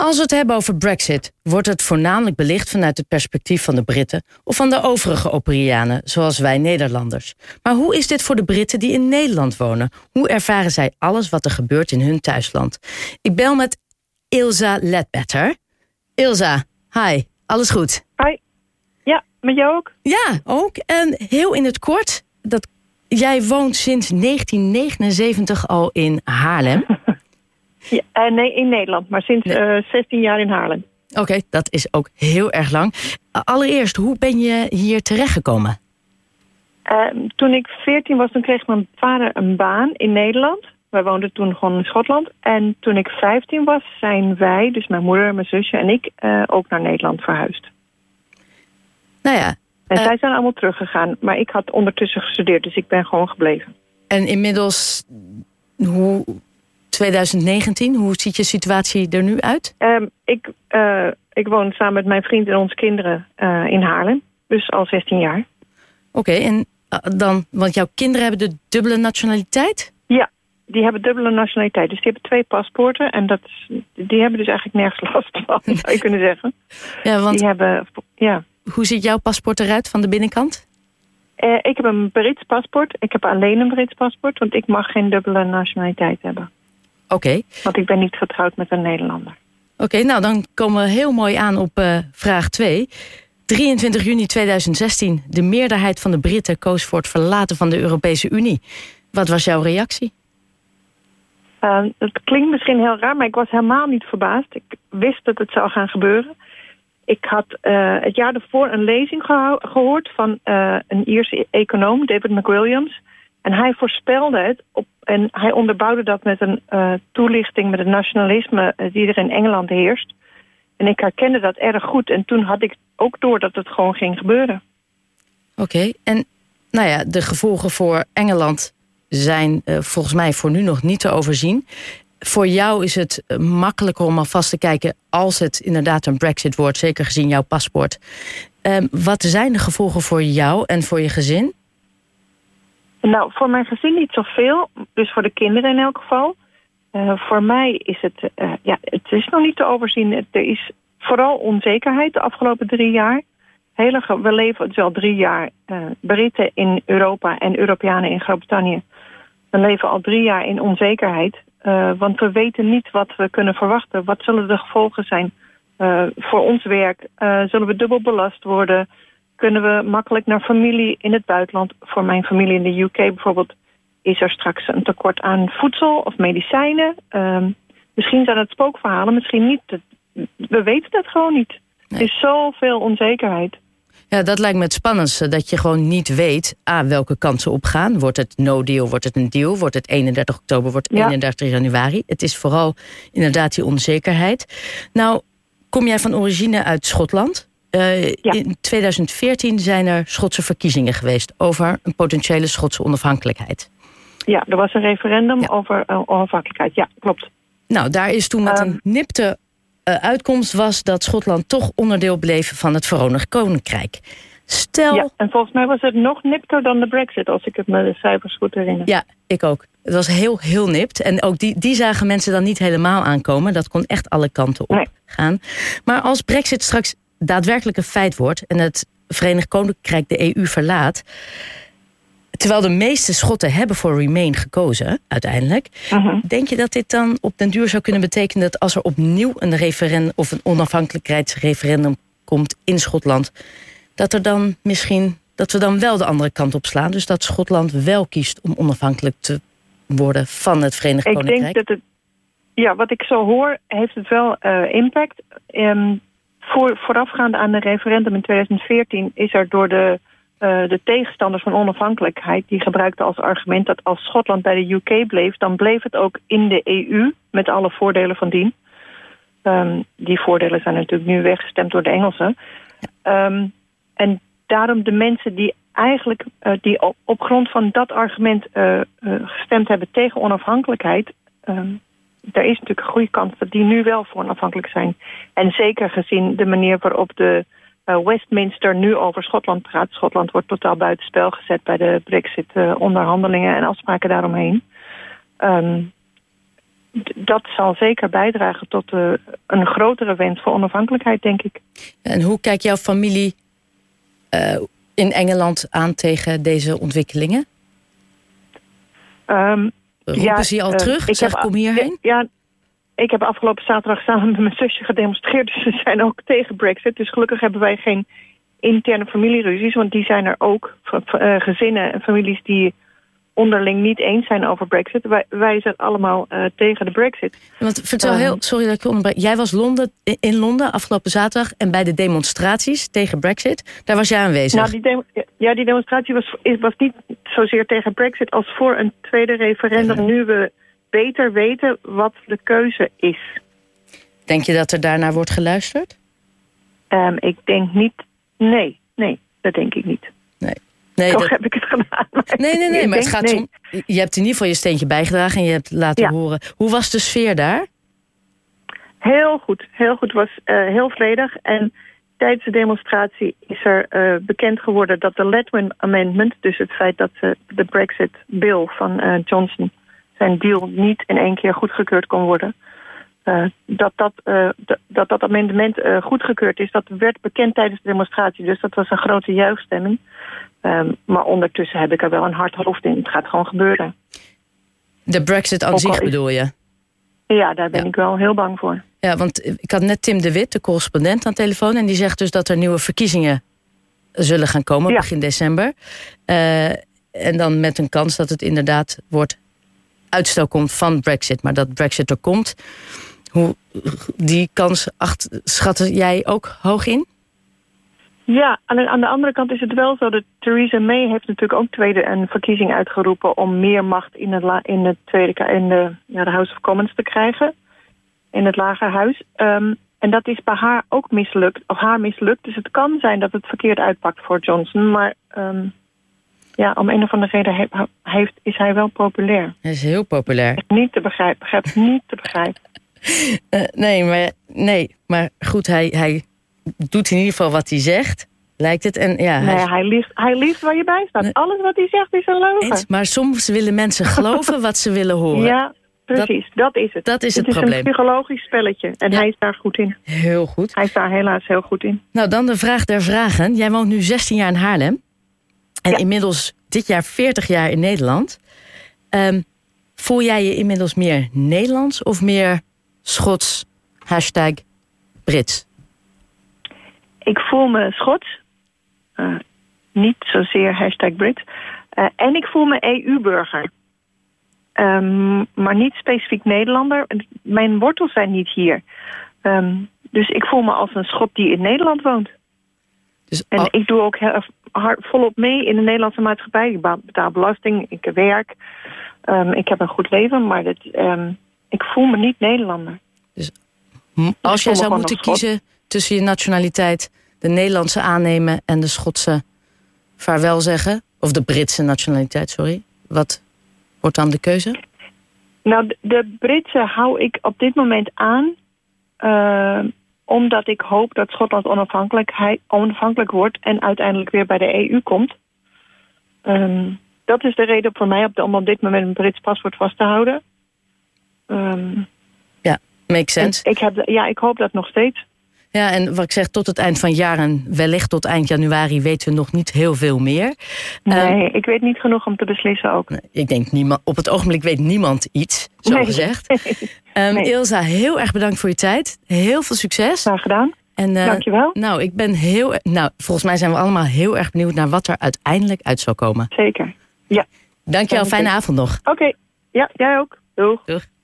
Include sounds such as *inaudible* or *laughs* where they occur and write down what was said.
Als we het hebben over Brexit, wordt het voornamelijk belicht vanuit het perspectief van de Britten of van de overige Operianen, zoals wij Nederlanders. Maar hoe is dit voor de Britten die in Nederland wonen? Hoe ervaren zij alles wat er gebeurt in hun thuisland? Ik bel met Ilza Ledbetter. Ilza, hi, alles goed? Hi. Ja, met jou ook? Ja, ook. En heel in het kort, dat, jij woont sinds 1979 al in Haarlem. *laughs* Ja, uh, nee, in Nederland, maar sinds nee. uh, 16 jaar in Haarlem. Oké, okay, dat is ook heel erg lang. Allereerst, hoe ben je hier terechtgekomen? Uh, toen ik 14 was, toen kreeg mijn vader een baan in Nederland. Wij woonden toen gewoon in Schotland. En toen ik 15 was, zijn wij, dus mijn moeder, mijn zusje en ik, uh, ook naar Nederland verhuisd. Nou ja. En zij zijn allemaal teruggegaan. Maar ik had ondertussen gestudeerd, dus ik ben gewoon gebleven. En inmiddels, hoe 2019. Hoe ziet je situatie er nu uit? Um, ik, uh, ik woon samen met mijn vriend en onze kinderen uh, in Haarlem. Dus al 16 jaar. Oké, okay, en uh, dan, want jouw kinderen hebben de dubbele nationaliteit? Ja, die hebben dubbele nationaliteit. Dus die hebben twee paspoorten. En dat, die hebben dus eigenlijk nergens *laughs* last van, zou je kunnen zeggen. *laughs* Ja, want die hebben, ja. hoe ziet jouw paspoort eruit van de binnenkant? Uh, ik heb een Brits paspoort. Ik heb alleen een Brits paspoort, want ik mag geen dubbele nationaliteit hebben. Oké. Okay. Want ik ben niet getrouwd met een Nederlander. Oké, okay, nou dan komen we heel mooi aan op uh, vraag 2. 23 juni 2016. De meerderheid van de Britten koos voor het verlaten van de Europese Unie. Wat was jouw reactie? Uh, het klinkt misschien heel raar, maar ik was helemaal niet verbaasd. Ik wist dat het zou gaan gebeuren. Ik had uh, het jaar ervoor een lezing geho gehoord van uh, een Ierse econoom, David McWilliams. En hij voorspelde het op, en hij onderbouwde dat met een uh, toelichting met het nationalisme die er in Engeland heerst. En ik herkende dat erg goed. En toen had ik ook door dat het gewoon ging gebeuren. Oké, en nou ja, de gevolgen voor Engeland zijn uh, volgens mij voor nu nog niet te overzien. Voor jou is het makkelijker om alvast te kijken als het inderdaad een brexit wordt, zeker gezien jouw paspoort. Uh, wat zijn de gevolgen voor jou en voor je gezin? Nou, voor mijn gezin niet zoveel. Dus voor de kinderen in elk geval. Uh, voor mij is het, uh, ja, het is nog niet te overzien. Er is vooral onzekerheid de afgelopen drie jaar. Hele, we leven dus al drie jaar uh, Britten in Europa en Europeanen in Groot-Brittannië. We leven al drie jaar in onzekerheid. want we weten niet wat we kunnen verwachten. Wat zullen de gevolgen zijn voor ons werk? zullen we dubbel belast worden? Kunnen we makkelijk naar familie in het buitenland. Voor mijn familie in de UK bijvoorbeeld is er straks een tekort aan voedsel of medicijnen. Um, misschien zijn het spookverhalen, misschien niet. We weten het gewoon niet. Nee. Er is zoveel onzekerheid. Ja, dat lijkt me het spannendste. Dat je gewoon niet weet ah, welke kansen opgaan. Wordt het no deal, wordt het een deal? Wordt het 31 oktober, wordt het ja. 31 januari? Het is vooral inderdaad die onzekerheid. Nou, kom jij van origine uit Schotland? Uh, ja. In 2014 zijn er Schotse verkiezingen geweest over een potentiële Schotse onafhankelijkheid. Ja, er was een referendum ja. over uh, onafhankelijkheid. Ja, klopt. Nou, daar is toen met um, een nipte uh, uitkomst was dat Schotland toch onderdeel bleef van het Verenigd Koninkrijk. Stel... Ja, en volgens mij was het nog nipter dan de brexit, als ik het me de cijfers goed herinner. Ja, ik ook. Het was heel, heel nipt. En ook die, die zagen mensen dan niet helemaal aankomen. Dat kon echt alle kanten op nee. gaan. Maar als brexit straks daadwerkelijk een feit wordt en het Verenigd Koninkrijk de EU verlaat. Terwijl de meeste Schotten hebben voor Remain gekozen, uiteindelijk. Uh -huh. Denk je dat dit dan op den duur zou kunnen betekenen dat als er opnieuw een referendum of een onafhankelijkheidsreferendum komt in Schotland, dat er dan misschien dat we dan wel de andere kant op slaan? Dus dat Schotland wel kiest om onafhankelijk te worden van het Verenigd Koninkrijk? Ik denk dat het. Ja, wat ik zo hoor, heeft het wel uh, impact. Um, voor, voorafgaande aan de referendum in 2014 is er door de, uh, de tegenstanders van onafhankelijkheid... die gebruikten als argument dat als Schotland bij de UK bleef... dan bleef het ook in de EU met alle voordelen van dien. Um, die voordelen zijn natuurlijk nu weggestemd door de Engelsen. Um, en daarom de mensen die eigenlijk uh, die op, op, grond van dat argument uh, gestemd hebben tegen onafhankelijkheid... Um, er is natuurlijk een goede kans dat die nu wel voor onafhankelijk zijn. En zeker gezien de manier waarop de uh, Westminster nu over Schotland praat. Schotland wordt totaal buitenspel gezet bij de brexit-onderhandelingen uh, en afspraken daaromheen. Um, dat zal zeker bijdragen tot uh, een grotere wens voor onafhankelijkheid, denk ik. En hoe kijkt jouw familie uh, in Engeland aan tegen deze ontwikkelingen? Um, Roepen ja, ze je al uh, terug? Ik zeg, heb, kom hierheen? Ja, ik heb afgelopen zaterdag samen met mijn zusje gedemonstreerd. *laughs* Dus ze zijn ook tegen brexit. Dus gelukkig hebben wij geen interne familieruzies. Want die zijn er ook. gezinnen en families die onderling niet eens zijn over brexit. Wij, wij zijn allemaal uh, tegen de brexit. Want vertel heel, Um, sorry dat ik je onderbreek. Jij was Londen, in Londen afgelopen zaterdag... en bij de demonstraties tegen brexit, daar was jij aanwezig. Nou, die demo, ja, die demonstratie was, was niet zozeer tegen brexit... als voor een tweede referendum, ja. nu we beter weten wat de keuze is. Denk je dat er daarnaar wordt geluisterd? Um, ik denk niet... Nee, nee, dat denk ik niet. Nee. Toch dat... heb ik het gedaan. Nee, nee, nee, maar het gaat nee. om... Je hebt in ieder geval je steentje bijgedragen en je hebt laten ja. horen. Hoe was de sfeer daar? Heel goed, heel goed. Het was uh, heel vredig. En tijdens de demonstratie is er uh, bekend geworden dat de Letwin Amendment... dus het feit dat uh, de Brexit-bill van Johnson... zijn deal niet in één keer goedgekeurd kon worden... Uh, dat, dat, uh, dat dat amendement uh, goedgekeurd is. Dat werd bekend tijdens de demonstratie. Dus dat was een grote juichstemming. Um, maar ondertussen heb ik er wel een hard hoofd in. Het gaat gewoon gebeuren. De brexit aan zich bedoel je? Ja, daar ben ja. ik wel heel bang voor. Ja, want ik had net Tim de Wit, de correspondent, aan de telefoon... en die zegt dus dat er nieuwe verkiezingen zullen gaan komen ja. begin december. en dan met een kans dat het inderdaad wordt uitstel komt van brexit. Maar dat brexit er komt... Hoe, die kans acht, schatte jij ook hoog in? Ja, aan, aan de andere kant is het wel zo dat Theresa May heeft natuurlijk ook tweede een verkiezing uitgeroepen om meer macht in het, in het tweede in de, ja, de House of Commons te krijgen. In het lagerhuis. Um, en dat is bij haar ook mislukt, of haar mislukt. Dus het kan zijn dat het verkeerd uitpakt voor Johnson. Maar um, ja, om een of andere reden heeft, is hij wel populair. Hij is heel populair. Niet te begrijpen, begrijp niet te begrijpen. Uh, *laughs* nee, maar, nee, maar goed, hij, hij doet in ieder geval wat hij zegt. Lijkt het. En, ja, nee, hij, hij, liegt, hij waar je bij staat. Alles wat hij zegt is een leugen. Eens, maar soms willen mensen geloven *laughs* wat ze willen horen. Ja, precies. Dat, dat is het. Dat is het, het probleem. Het is een psychologisch spelletje. En ja. hij is daar goed in. Heel goed. Hij is daar helaas heel goed in. Nou, dan de vraag der vragen. Jij woont nu 16 jaar in Haarlem. En ja. inmiddels dit jaar 40 jaar in Nederland. Um, voel jij je inmiddels meer Nederlands of meer Schots, hashtag Brits? Ik voel me Schots. Uh, niet zozeer hashtag Brits. Uh, en ik voel me EU-burger. Um, maar niet specifiek Nederlander. Mijn wortels zijn niet hier. Um, dus ik voel me als een Schot die in Nederland woont. Dus, en ik doe ook heel, hard, volop mee in de Nederlandse maatschappij. Ik betaal belasting, ik werk. Um, ik heb een goed leven, maar dat, um, ik voel me niet Nederlander. Dus als jij zou moeten kiezen tussen je nationaliteit... de Nederlandse aannemen en de Schotse vaarwel zeggen... of de Britse nationaliteit, sorry. Wat wordt dan de keuze? Nou, de, Britse hou ik op dit moment aan... Uh, omdat ik hoop dat Schotland onafhankelijk wordt... en uiteindelijk weer bij de EU komt. Um, dat is de reden voor mij om op dit moment een Brits paspoort vast te houden. Um, ja, makes sense. Ik, heb, ja, ik hoop dat nog steeds. Ja, en wat ik zeg, tot het eind van het jaar en wellicht tot eind januari weten we nog niet heel veel meer. Nee, um, ik weet niet genoeg om te beslissen ook. Nee, ik denk, niemand, op het ogenblik weet niemand iets, zo nee. gezegd. um, *laughs* nee. Ilza, heel erg bedankt voor je tijd. Heel veel succes. Graag gedaan. En, uh, Dankjewel. Nou, ik ben heel, nou, volgens mij zijn we allemaal heel erg benieuwd naar wat er uiteindelijk uit zal komen. Zeker, ja. Dankjewel, fijne avond nog. Oké, okay. ja, jij ook. Doeg. Doeg.